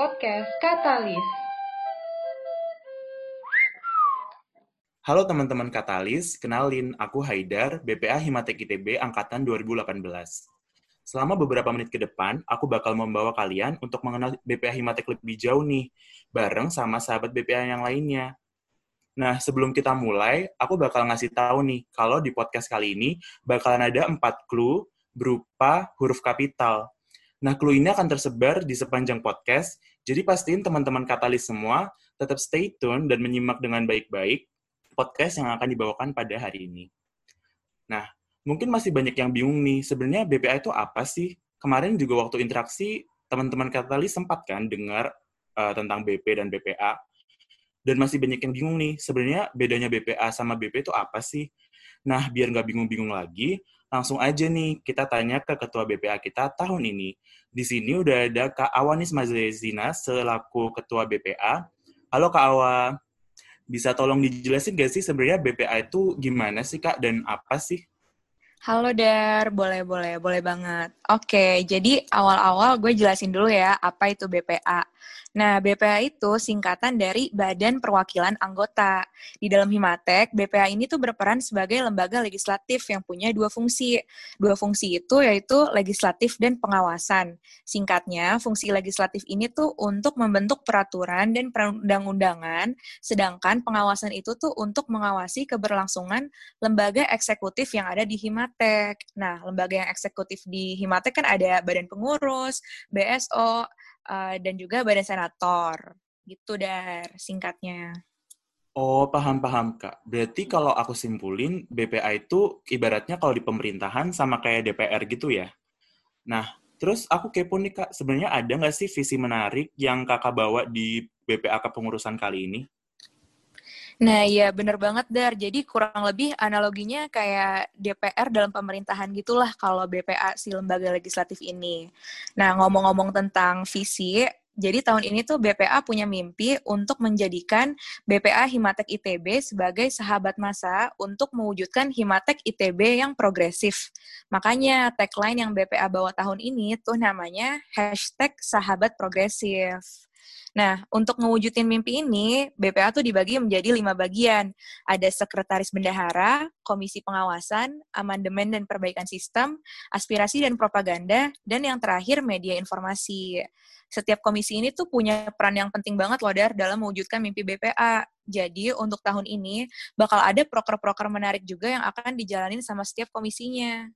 podcast Katalis. Halo teman-teman Katalis, kenalin, aku Haidar, BPA Himatek ITB Angkatan 2018. Selama beberapa menit ke depan, aku bakal membawa kalian untuk mengenal BPA Himatek lebih jauh nih, bareng sama sahabat BPA yang lainnya. Nah, sebelum kita mulai, aku bakal ngasih tahu nih, kalau di podcast kali ini bakalan ada empat clue berupa huruf kapital. Nah, clue ini akan tersebar di sepanjang podcast, jadi pastiin teman-teman katalis semua tetap stay tune dan menyimak dengan baik-baik podcast yang akan dibawakan pada hari ini. Nah, mungkin masih banyak yang bingung nih, sebenarnya BPA itu apa sih? Kemarin juga waktu interaksi, teman-teman katalis sempat kan dengar uh, tentang BP dan BPA. Dan masih banyak yang bingung nih, sebenarnya bedanya BPA sama BP itu apa sih? Nah, biar nggak bingung-bingung lagi, langsung aja nih kita tanya ke ketua BPA kita tahun ini. Di sini udah ada Kak Awanis Mazlezina selaku ketua BPA. Halo Kak Awa, bisa tolong dijelasin gak sih sebenarnya BPA itu gimana sih Kak dan apa sih? Halo Dar, boleh boleh boleh banget. Oke, jadi awal-awal gue jelasin dulu ya apa itu BPA. Nah, BPA itu singkatan dari Badan Perwakilan Anggota. Di dalam Himatek, BPA ini tuh berperan sebagai lembaga legislatif yang punya dua fungsi. Dua fungsi itu yaitu legislatif dan pengawasan. Singkatnya, fungsi legislatif ini tuh untuk membentuk peraturan dan perundang-undangan, sedangkan pengawasan itu tuh untuk mengawasi keberlangsungan lembaga eksekutif yang ada di Himatek. Nah, lembaga yang eksekutif di Himatek kan ada Badan Pengurus, BSO, uh, dan juga badan senator. Gitu, Dar, singkatnya. Oh, paham-paham, Kak. Berarti kalau aku simpulin, BPA itu ibaratnya kalau di pemerintahan sama kayak DPR gitu ya? Nah, terus aku kepo nih, Kak. Sebenarnya ada nggak sih visi menarik yang Kakak bawa di BPA kepengurusan kali ini? Nah, iya bener banget, Dar. Jadi kurang lebih analoginya kayak DPR dalam pemerintahan gitulah kalau BPA si lembaga legislatif ini. Nah, ngomong-ngomong tentang visi, jadi tahun ini tuh BPA punya mimpi untuk menjadikan BPA Himatek ITB sebagai sahabat masa untuk mewujudkan Himatek ITB yang progresif. Makanya tagline yang BPA bawa tahun ini tuh namanya hashtag sahabat progresif. Nah, untuk mewujudin mimpi ini, BPA tuh dibagi menjadi lima bagian. Ada sekretaris bendahara, komisi pengawasan, amandemen dan perbaikan sistem, aspirasi dan propaganda, dan yang terakhir media informasi. Setiap komisi ini tuh punya peran yang penting banget loh, Dar, dalam mewujudkan mimpi BPA. Jadi, untuk tahun ini, bakal ada proker-proker menarik juga yang akan dijalanin sama setiap komisinya.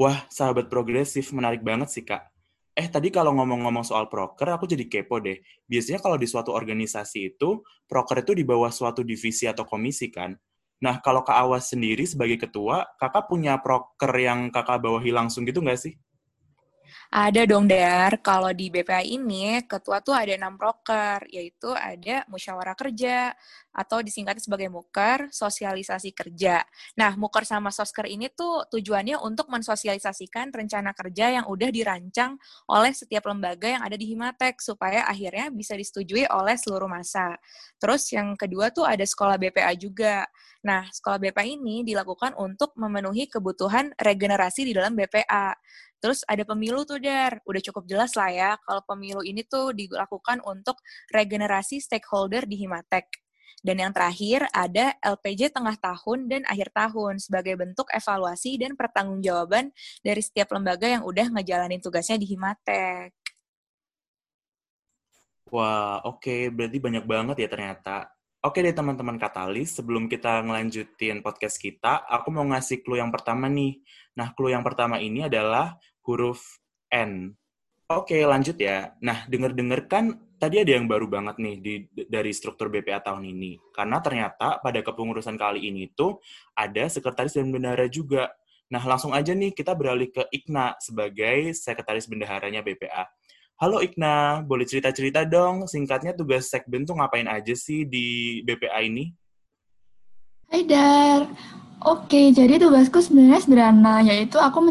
Wah, sahabat progresif menarik banget sih, Kak. Eh, tadi kalau ngomong-ngomong soal proker, aku jadi kepo deh. Biasanya kalau di suatu organisasi itu, proker itu di bawah suatu divisi atau komisi kan? Nah, kalau Kak Awas sendiri sebagai ketua, kakak punya proker yang kakak bawahi langsung gitu nggak sih? Ada dong, Dar. Kalau di BPA ini, ketua tuh ada enam proker, yaitu ada musyawarah kerja, atau disingkat sebagai muker, sosialisasi kerja. Nah, muker sama sosker ini tuh tujuannya untuk mensosialisasikan rencana kerja yang udah dirancang oleh setiap lembaga yang ada di Himatek, supaya akhirnya bisa disetujui oleh seluruh masa. Terus yang kedua tuh ada sekolah BPA juga. Nah, sekolah BPA ini dilakukan untuk memenuhi kebutuhan regenerasi di dalam BPA. Terus ada pemilu tuh, Dar. Udah cukup jelas lah ya, kalau pemilu ini tuh dilakukan untuk regenerasi stakeholder di Himatek. Dan yang terakhir ada LPJ tengah tahun dan akhir tahun sebagai bentuk evaluasi dan pertanggungjawaban dari setiap lembaga yang udah ngejalanin tugasnya di Himatek. Wah, oke. Okay. Berarti banyak banget ya ternyata. Oke deh teman-teman Katalis, sebelum kita ngelanjutin podcast kita, aku mau ngasih clue yang pertama nih. Nah, clue yang pertama ini adalah huruf N. Oke, lanjut ya. Nah, denger-denger kan tadi ada yang baru banget nih di, dari struktur BPA tahun ini. Karena ternyata pada kepengurusan kali ini tuh ada sekretaris dan bendahara juga. Nah, langsung aja nih kita beralih ke Ikna sebagai sekretaris bendaharanya BPA. Halo Ikna, boleh cerita-cerita dong singkatnya tugas sekben tuh ngapain aja sih di BPA ini? Hai Dar, oke jadi tugasku sebenarnya sederhana, yaitu aku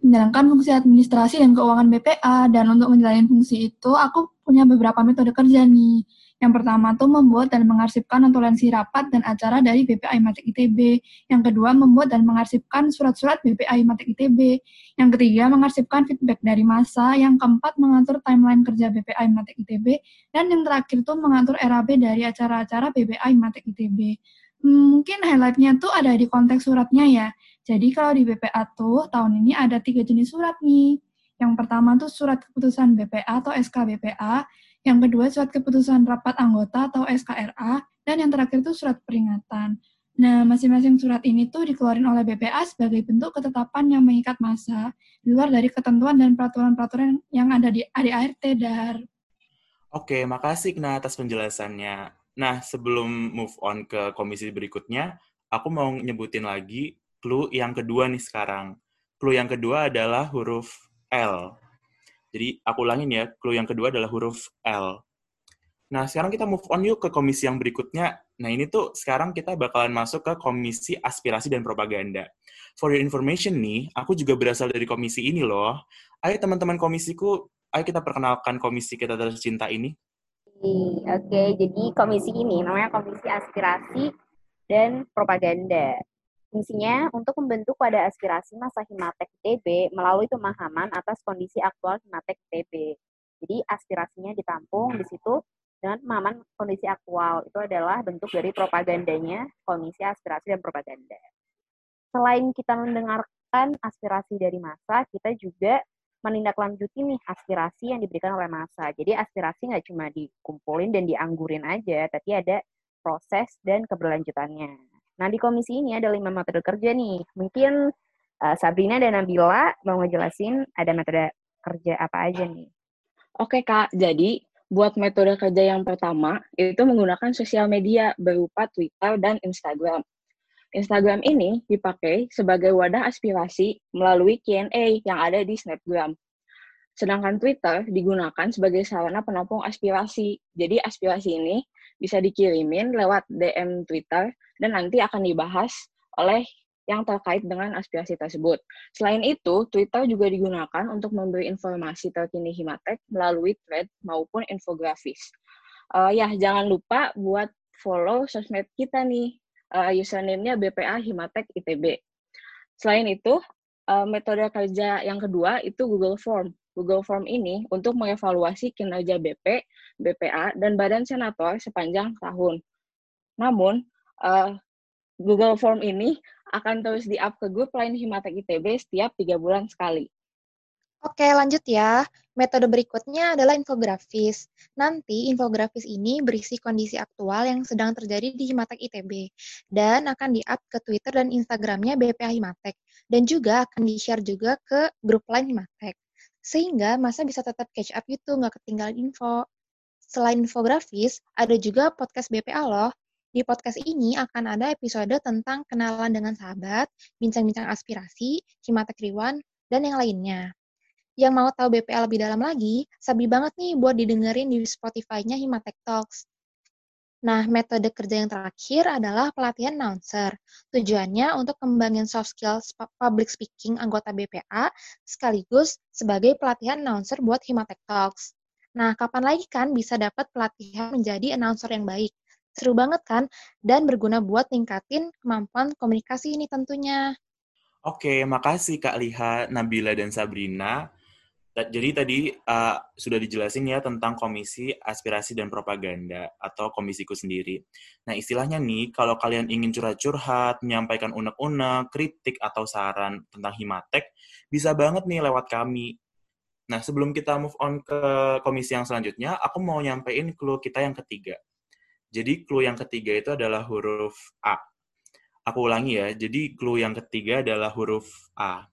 menjalankan fungsi administrasi dan keuangan BPA, dan untuk menjalani fungsi itu aku punya beberapa metode kerja nih. Yang pertama tuh membuat dan mengarsipkan notulensi rapat dan acara dari BPA Himatek ITB. Yang kedua, membuat dan mengarsipkan surat-surat BPA Himatek ITB. Yang ketiga, mengarsipkan feedback dari masa. Yang keempat, mengatur timeline kerja BPA Himatek ITB. Dan yang terakhir tuh mengatur RAB dari acara-acara BPA Himatek ITB. Hmm, mungkin highlightnya tuh ada di konteks suratnya ya. Jadi kalau di BPA tuh tahun ini ada tiga jenis surat nih. Yang pertama tuh surat keputusan BPA atau SK BPA, yang kedua surat keputusan rapat anggota atau SKRA, dan yang terakhir itu surat peringatan. Nah, masing-masing surat ini tuh dikeluarin oleh BPA sebagai bentuk ketetapan yang mengikat masa di luar dari ketentuan dan peraturan-peraturan yang ada di ADART dar. Oke, makasih Kena atas penjelasannya. Nah, sebelum move on ke komisi berikutnya, aku mau nyebutin lagi clue yang kedua nih sekarang. Clue yang kedua adalah huruf L. Jadi aku ulangin ya, clue yang kedua adalah huruf L. Nah, sekarang kita move on yuk ke komisi yang berikutnya. Nah, ini tuh sekarang kita bakalan masuk ke komisi aspirasi dan propaganda. For your information nih, aku juga berasal dari komisi ini loh. Ayo teman-teman komisiku, ayo kita perkenalkan komisi kita tercinta ini. Oke, jadi komisi ini namanya Komisi Aspirasi dan Propaganda. Fungsinya untuk membentuk pada aspirasi masa Himatek ITB melalui pemahaman atas kondisi aktual Himatek ITB. Jadi aspirasinya ditampung di situ dengan pemahaman kondisi aktual. Itu adalah bentuk dari propagandanya Komisi Aspirasi dan Propaganda. Selain kita mendengarkan aspirasi dari masa, kita juga menindaklanjuti nih aspirasi yang diberikan oleh masa. Jadi aspirasi nggak cuma dikumpulin dan dianggurin aja, tapi ada proses dan keberlanjutannya. Nah, di komisi ini ada lima metode kerja nih. Mungkin uh, Sabrina dan Nabila mau ngejelasin ada metode kerja apa aja nih. Oke, Kak. Jadi, buat metode kerja yang pertama, itu menggunakan sosial media berupa Twitter dan Instagram. Instagram ini dipakai sebagai wadah aspirasi melalui Q&A yang ada di Snapgram. Sedangkan Twitter digunakan sebagai sarana penampung aspirasi. Jadi aspirasi ini bisa dikirimin lewat DM Twitter dan nanti akan dibahas oleh yang terkait dengan aspirasi tersebut. Selain itu, Twitter juga digunakan untuk memberi informasi terkini Himatek melalui thread maupun infografis. Uh, ya, jangan lupa buat follow sosmed kita nih. Uh, username-nya BPA Himatek ITB. Selain itu, uh, metode kerja yang kedua itu Google Form. Google Form ini untuk mengevaluasi kinerja BP, BPA, dan Badan Senator sepanjang tahun. Namun, uh, Google Form ini akan terus di-up ke grup lain Himatek ITB setiap tiga bulan sekali. Oke, lanjut ya. Metode berikutnya adalah infografis. Nanti infografis ini berisi kondisi aktual yang sedang terjadi di Himatek ITB dan akan di-up ke Twitter dan Instagramnya BPA Himatek dan juga akan di-share juga ke grup lain Himatek. Sehingga masa bisa tetap catch up gitu, nggak ketinggalan info. Selain infografis, ada juga podcast BPA loh di podcast ini akan ada episode tentang kenalan dengan sahabat, bincang-bincang aspirasi, Himatek Riwan, dan yang lainnya. Yang mau tahu BPL lebih dalam lagi, sabi banget nih buat didengerin di Spotify-nya Himatek Talks. Nah, metode kerja yang terakhir adalah pelatihan announcer. Tujuannya untuk kembangin soft skills public speaking anggota BPA, sekaligus sebagai pelatihan announcer buat Himatek Talks. Nah, kapan lagi kan bisa dapat pelatihan menjadi announcer yang baik? Seru banget kan? Dan berguna buat ningkatin kemampuan komunikasi ini tentunya. Oke, makasih Kak Liha, Nabila, dan Sabrina. Jadi tadi uh, sudah dijelasin ya tentang Komisi Aspirasi dan Propaganda atau komisiku sendiri. Nah istilahnya nih, kalau kalian ingin curhat-curhat, menyampaikan unek-unek, kritik atau saran tentang Himatek, bisa banget nih lewat kami. Nah sebelum kita move on ke komisi yang selanjutnya, aku mau nyampein clue kita yang ketiga. Jadi clue yang ketiga itu adalah huruf A. Aku ulangi ya, jadi clue yang ketiga adalah huruf A.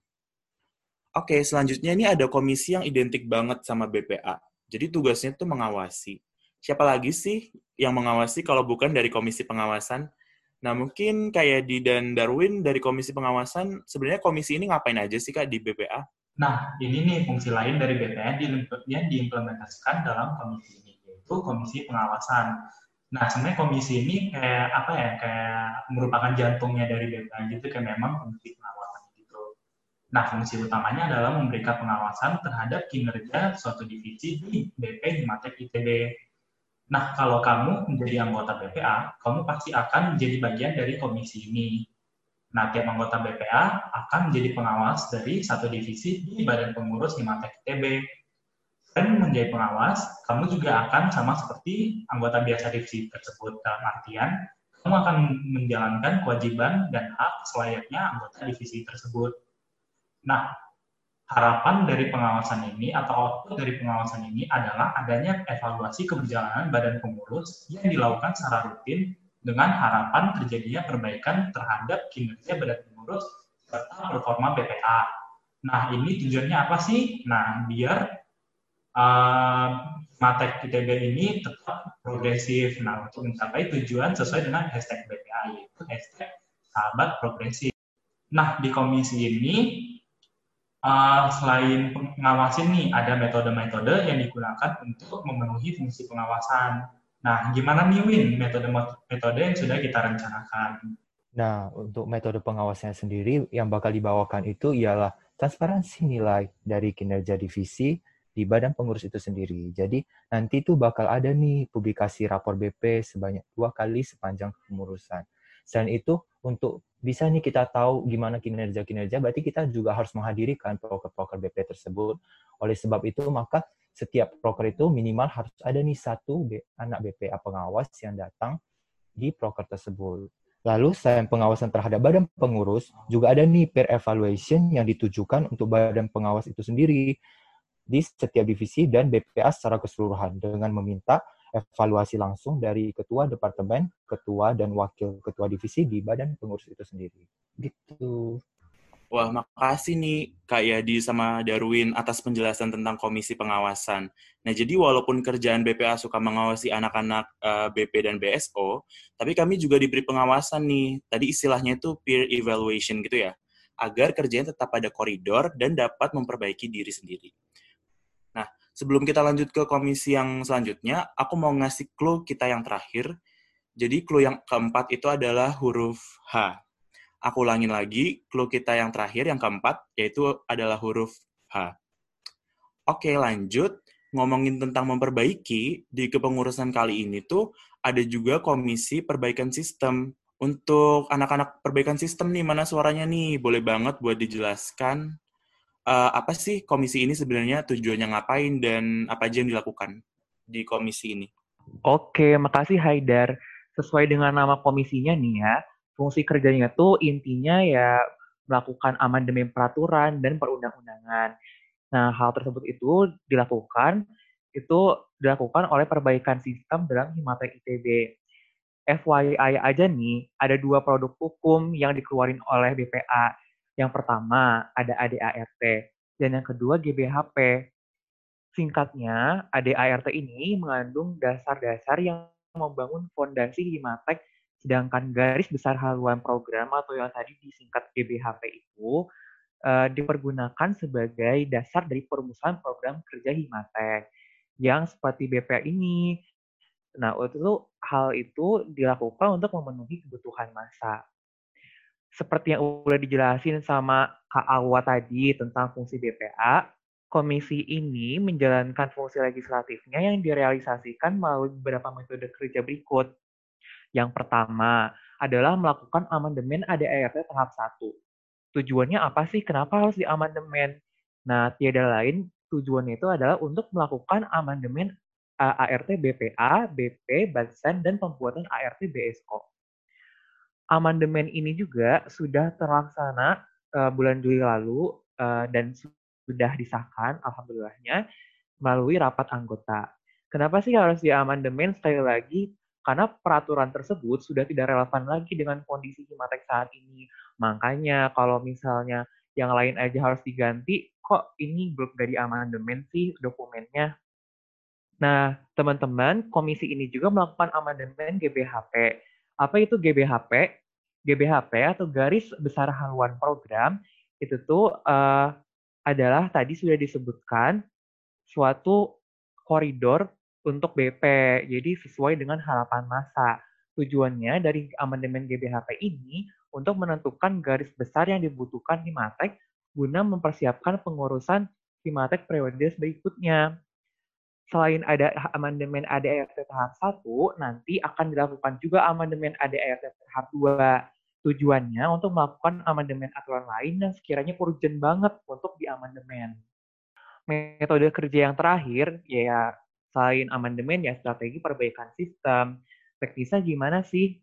Oke, selanjutnya ini ada komisi yang identik banget sama BPA. Jadi tugasnya itu mengawasi. Siapa lagi sih yang mengawasi kalau bukan dari komisi pengawasan? Nah, mungkin kayak di dan Darwin dari komisi pengawasan, sebenarnya komisi ini ngapain aja sih Kak di BPA? Nah, ini nih fungsi lain dari BPA yang diimplementasikan dalam komisi ini, yaitu komisi pengawasan. Nah, sebenarnya komisi ini kayak apa ya, kayak merupakan jantungnya dari BPA gitu, kayak memang fungsi pengawasan. Nah, fungsi utamanya adalah memberikan pengawasan terhadap kinerja suatu divisi di BP Himatek ITB. Nah, kalau kamu menjadi anggota BPA, kamu pasti akan menjadi bagian dari komisi ini. Nah, tiap anggota BPA akan menjadi pengawas dari satu divisi di Badan Pengurus Himatek ITB. Selain menjadi pengawas, kamu juga akan sama seperti anggota biasa divisi tersebut. Dalam artian, kamu akan menjalankan kewajiban dan hak selayaknya anggota divisi tersebut. Nah, harapan dari pengawasan ini atau output dari pengawasan ini adalah adanya evaluasi keberjalanan badan pengurus yang dilakukan secara rutin dengan harapan terjadinya perbaikan terhadap kinerja badan pengurus serta performa BPA. Nah, ini tujuannya apa sih? Nah, biar uh, Matek ITB ini tetap progresif. Nah, untuk mencapai tujuan sesuai dengan hashtag BPA, yaitu hashtag sahabat progresif. Nah, di komisi ini uh, selain pengawasin nih, ada metode-metode yang digunakan untuk memenuhi fungsi pengawasan. Nah, gimana nih Win metode-metode yang sudah kita rencanakan? Nah, untuk metode pengawasannya sendiri yang bakal dibawakan itu ialah transparansi nilai dari kinerja divisi di badan pengurus itu sendiri. Jadi nanti tuh bakal ada nih publikasi rapor BP sebanyak dua kali sepanjang kepengurusan. Selain itu, untuk bisa nih kita tahu gimana kinerja-kinerja, berarti kita juga harus menghadirikan proker-proker BP tersebut. Oleh sebab itu, maka setiap proker itu minimal harus ada nih satu anak BPA pengawas yang datang di proker tersebut. Lalu selain pengawasan terhadap badan pengurus, juga ada nih peer evaluation yang ditujukan untuk badan pengawas itu sendiri di setiap divisi dan BPA secara keseluruhan dengan meminta evaluasi langsung dari ketua departemen, ketua dan wakil ketua divisi di badan pengurus itu sendiri. Gitu. Wah, makasih nih Kak Yadi sama Darwin atas penjelasan tentang komisi pengawasan. Nah, jadi walaupun kerjaan BPA suka mengawasi anak-anak eh, BP dan BSO, tapi kami juga diberi pengawasan nih. Tadi istilahnya itu peer evaluation gitu ya, agar kerjanya tetap pada koridor dan dapat memperbaiki diri sendiri. Sebelum kita lanjut ke komisi yang selanjutnya, aku mau ngasih clue kita yang terakhir. Jadi clue yang keempat itu adalah huruf H. Aku ulangin lagi, clue kita yang terakhir, yang keempat, yaitu adalah huruf H. Oke, lanjut. Ngomongin tentang memperbaiki, di kepengurusan kali ini tuh ada juga komisi perbaikan sistem. Untuk anak-anak perbaikan sistem nih, mana suaranya nih? Boleh banget buat dijelaskan uh, apa sih komisi ini sebenarnya tujuannya ngapain dan apa aja yang dilakukan di komisi ini? Oke, makasih Haidar. Sesuai dengan nama komisinya nih ya, fungsi kerjanya tuh intinya ya melakukan amandemen peraturan dan perundang-undangan. Nah, hal tersebut itu dilakukan itu dilakukan oleh perbaikan sistem dalam Himatek ITB. FYI aja nih, ada dua produk hukum yang dikeluarin oleh BPA, yang pertama ada ADART dan yang kedua GBHP. Singkatnya, ADART ini mengandung dasar-dasar yang membangun fondasi Himatek, sedangkan garis besar haluan program atau yang tadi disingkat GBHP itu uh, dipergunakan sebagai dasar dari perumusan program kerja Himatek yang seperti BPA ini. Nah, itu hal itu dilakukan untuk memenuhi kebutuhan masa seperti yang udah dijelasin sama Kak Awa tadi tentang fungsi BPA, komisi ini menjalankan fungsi legislatifnya yang direalisasikan melalui beberapa metode kerja berikut. Yang pertama adalah melakukan amandemen ADART tahap 1. Tujuannya apa sih? Kenapa harus diamandemen? Nah, tiada lain tujuannya itu adalah untuk melakukan amandemen ART BPA, BP, Bansen, dan pembuatan ART BSO amandemen ini juga sudah terlaksana uh, bulan Juli lalu uh, dan sudah disahkan, alhamdulillahnya, melalui rapat anggota. Kenapa sih harus di amandemen sekali lagi? Karena peraturan tersebut sudah tidak relevan lagi dengan kondisi Himatek saat ini. Makanya kalau misalnya yang lain aja harus diganti, kok ini belum dari amandemen sih dokumennya? Nah, teman-teman, komisi ini juga melakukan amandemen GBHP apa itu GBHP? GBHP atau garis besar haluan program itu tuh uh, adalah tadi sudah disebutkan suatu koridor untuk BP. Jadi sesuai dengan harapan masa. Tujuannya dari amandemen GBHP ini untuk menentukan garis besar yang dibutuhkan di Matek guna mempersiapkan pengurusan Himatek periode berikutnya. Selain ada amandemen ADART tahap 1, nanti akan dilakukan juga amandemen ADART tahap 2. Tujuannya untuk melakukan amandemen aturan lain yang sekiranya urgent banget untuk diamandemen. Metode kerja yang terakhir, ya selain amandemen ya strategi perbaikan sistem. Teknisnya gimana sih?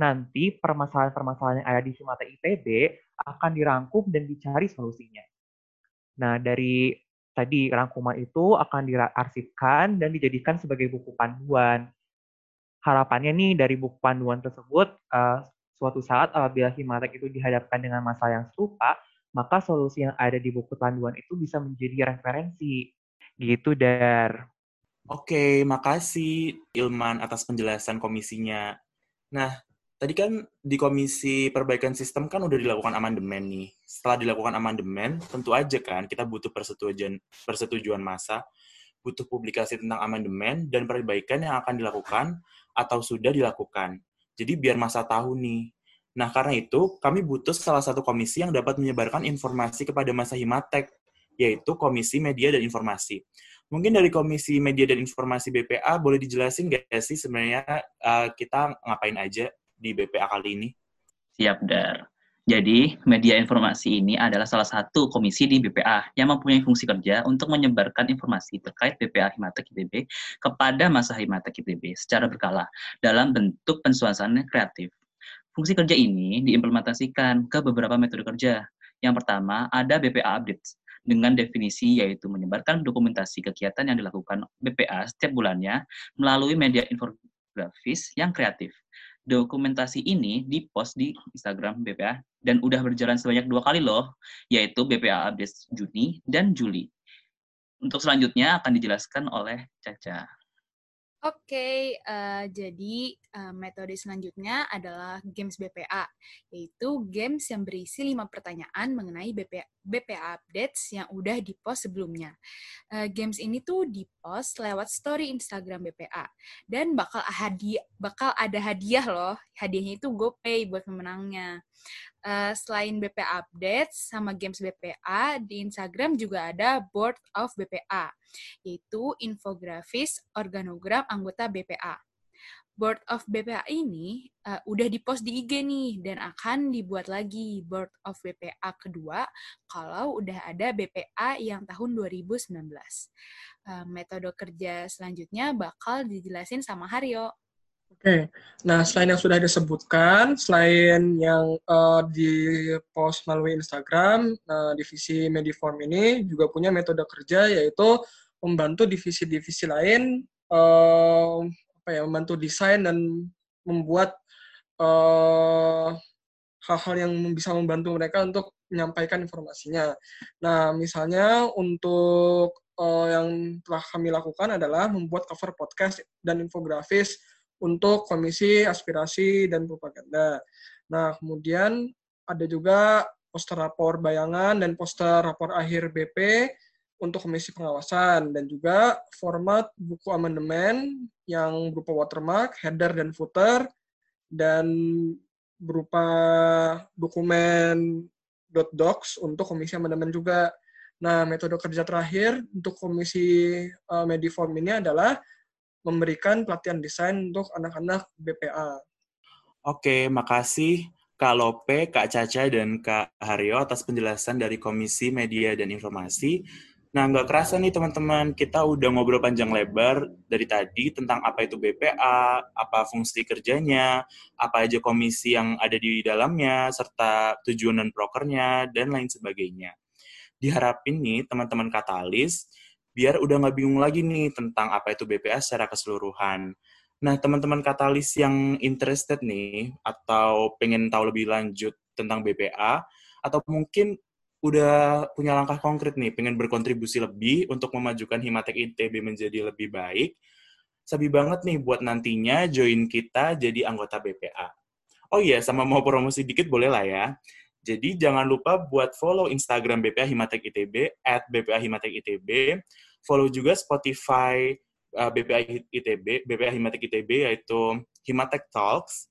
Nanti permasalahan-permasalahan yang ada di Sumata ITB akan dirangkum dan dicari solusinya. Nah, dari tadi rangkuman itu akan diarsipkan dan dijadikan sebagai buku panduan. Harapannya nih dari buku panduan tersebut, uh, suatu saat apabila Himatek itu dihadapkan dengan masalah yang serupa, maka solusi yang ada di buku panduan itu bisa menjadi referensi. Gitu, Dar. Oke, makasih Ilman atas penjelasan komisinya. Nah, tadi kan di Komisi Perbaikan Sistem kan udah dilakukan amandemen nih. Setelah dilakukan amandemen, tentu aja kan kita butuh persetujuan persetujuan masa, butuh publikasi tentang amandemen dan perbaikan yang akan dilakukan atau sudah dilakukan. Jadi biar masa tahu nih. Nah, karena itu kami butuh salah satu komisi yang dapat menyebarkan informasi kepada masa Himatek, yaitu Komisi Media dan Informasi. Mungkin dari Komisi Media dan Informasi BPA boleh dijelasin nggak sih sebenarnya uh, kita ngapain aja di BPA kali ini? Siap, Dar. Jadi, media informasi ini adalah salah satu komisi di BPA yang mempunyai fungsi kerja untuk menyebarkan informasi terkait BPA Himatek ITB kepada masa Himatek ITB secara berkala dalam bentuk pensuasana kreatif. Fungsi kerja ini diimplementasikan ke beberapa metode kerja. Yang pertama, ada BPA Updates dengan definisi yaitu menyebarkan dokumentasi kegiatan yang dilakukan BPA setiap bulannya melalui media infografis yang kreatif dokumentasi ini di-post di Instagram BPA dan udah berjalan sebanyak dua kali loh, yaitu BPA Update Juni dan Juli. Untuk selanjutnya akan dijelaskan oleh Caca. Oke, okay, uh, eh, jadi uh, metode selanjutnya adalah games BPA, yaitu games yang berisi lima pertanyaan mengenai BPA, BPA updates yang udah di-post sebelumnya. Uh, games ini tuh di-post lewat story Instagram BPA, dan bakal hadiah, bakal ada hadiah loh. Hadiahnya itu GoPay buat pemenangnya. Uh, selain BPA updates sama games BPA, di Instagram juga ada Board of BPA yaitu infografis organogram anggota BPA. Board of BPA ini uh, udah dipost di IG nih dan akan dibuat lagi Board of BPA kedua kalau udah ada BPA yang tahun 2019. Uh, eh, metode kerja selanjutnya bakal dijelasin sama Haryo. Oke, nah selain yang sudah disebutkan, selain yang uh, di post melalui Instagram, uh, divisi Mediform ini juga punya metode kerja yaitu membantu divisi-divisi lain uh, apa ya membantu desain dan membuat eh, hal-hal yang bisa membantu mereka untuk menyampaikan informasinya. Nah, misalnya untuk uh, yang telah kami lakukan adalah membuat cover podcast dan infografis untuk Komisi Aspirasi dan Propaganda. Nah, kemudian ada juga poster rapor bayangan dan poster rapor akhir BP untuk komisi pengawasan dan juga format buku amandemen yang berupa watermark, header dan footer dan berupa dokumen .docs untuk komisi amandemen juga. Nah, metode kerja terakhir untuk komisi uh, Mediform ini adalah memberikan pelatihan desain untuk anak-anak BPA. Oke, makasih Kak Lope, Kak Caca, dan Kak Haryo atas penjelasan dari Komisi Media dan Informasi. Nah, nggak kerasa nih teman-teman, kita udah ngobrol panjang lebar dari tadi tentang apa itu BPA, apa fungsi kerjanya, apa aja komisi yang ada di dalamnya, serta tujuan dan prokernya, dan lain sebagainya. Diharapin nih teman-teman katalis, biar udah nggak bingung lagi nih tentang apa itu BPA secara keseluruhan. Nah, teman-teman katalis yang interested nih, atau pengen tahu lebih lanjut tentang BPA, atau mungkin udah punya langkah konkret nih, pengen berkontribusi lebih untuk memajukan Himatek ITB menjadi lebih baik, sabi banget nih buat nantinya join kita jadi anggota BPA. Oh iya, sama mau promosi dikit boleh lah ya. Jadi jangan lupa buat follow Instagram BPA Himatek ITB, at BPA Himatek ITB, follow juga Spotify uh, BPA ITB, BPA Himatek ITB, yaitu Himatek Talks,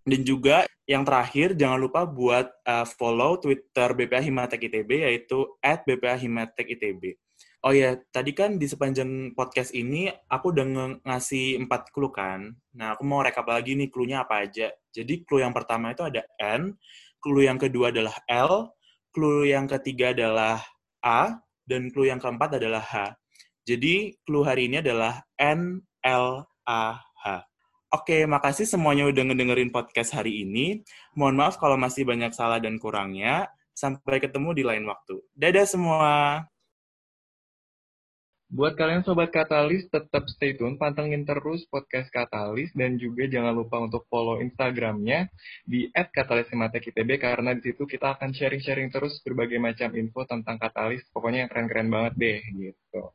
Dan juga yang terakhir, jangan lupa buat uh, follow Twitter BPA Himatek ITB, yaitu at BPA Himatek ITB. Oh ya, tadi kan di sepanjang podcast ini aku udah ng ngasih empat clue kan. Nah, aku mau rekap lagi nih clue-nya apa aja. Jadi clue yang pertama itu ada N, clue yang kedua adalah L, clue yang ketiga adalah A, dan clue yang keempat adalah H. Jadi clue hari ini adalah N, L, A, H. Oke, makasih semuanya udah ngedengerin podcast hari ini. Mohon maaf kalau masih banyak salah dan kurangnya. Sampai ketemu di lain waktu. Dadah semua! Buat kalian Sobat Katalis, tetap stay tune, pantengin terus podcast Katalis, dan juga jangan lupa untuk follow Instagramnya di @katalishimatekitb, karena di situ kita akan sharing-sharing terus berbagai macam info tentang Katalis, pokoknya yang keren-keren banget deh, gitu.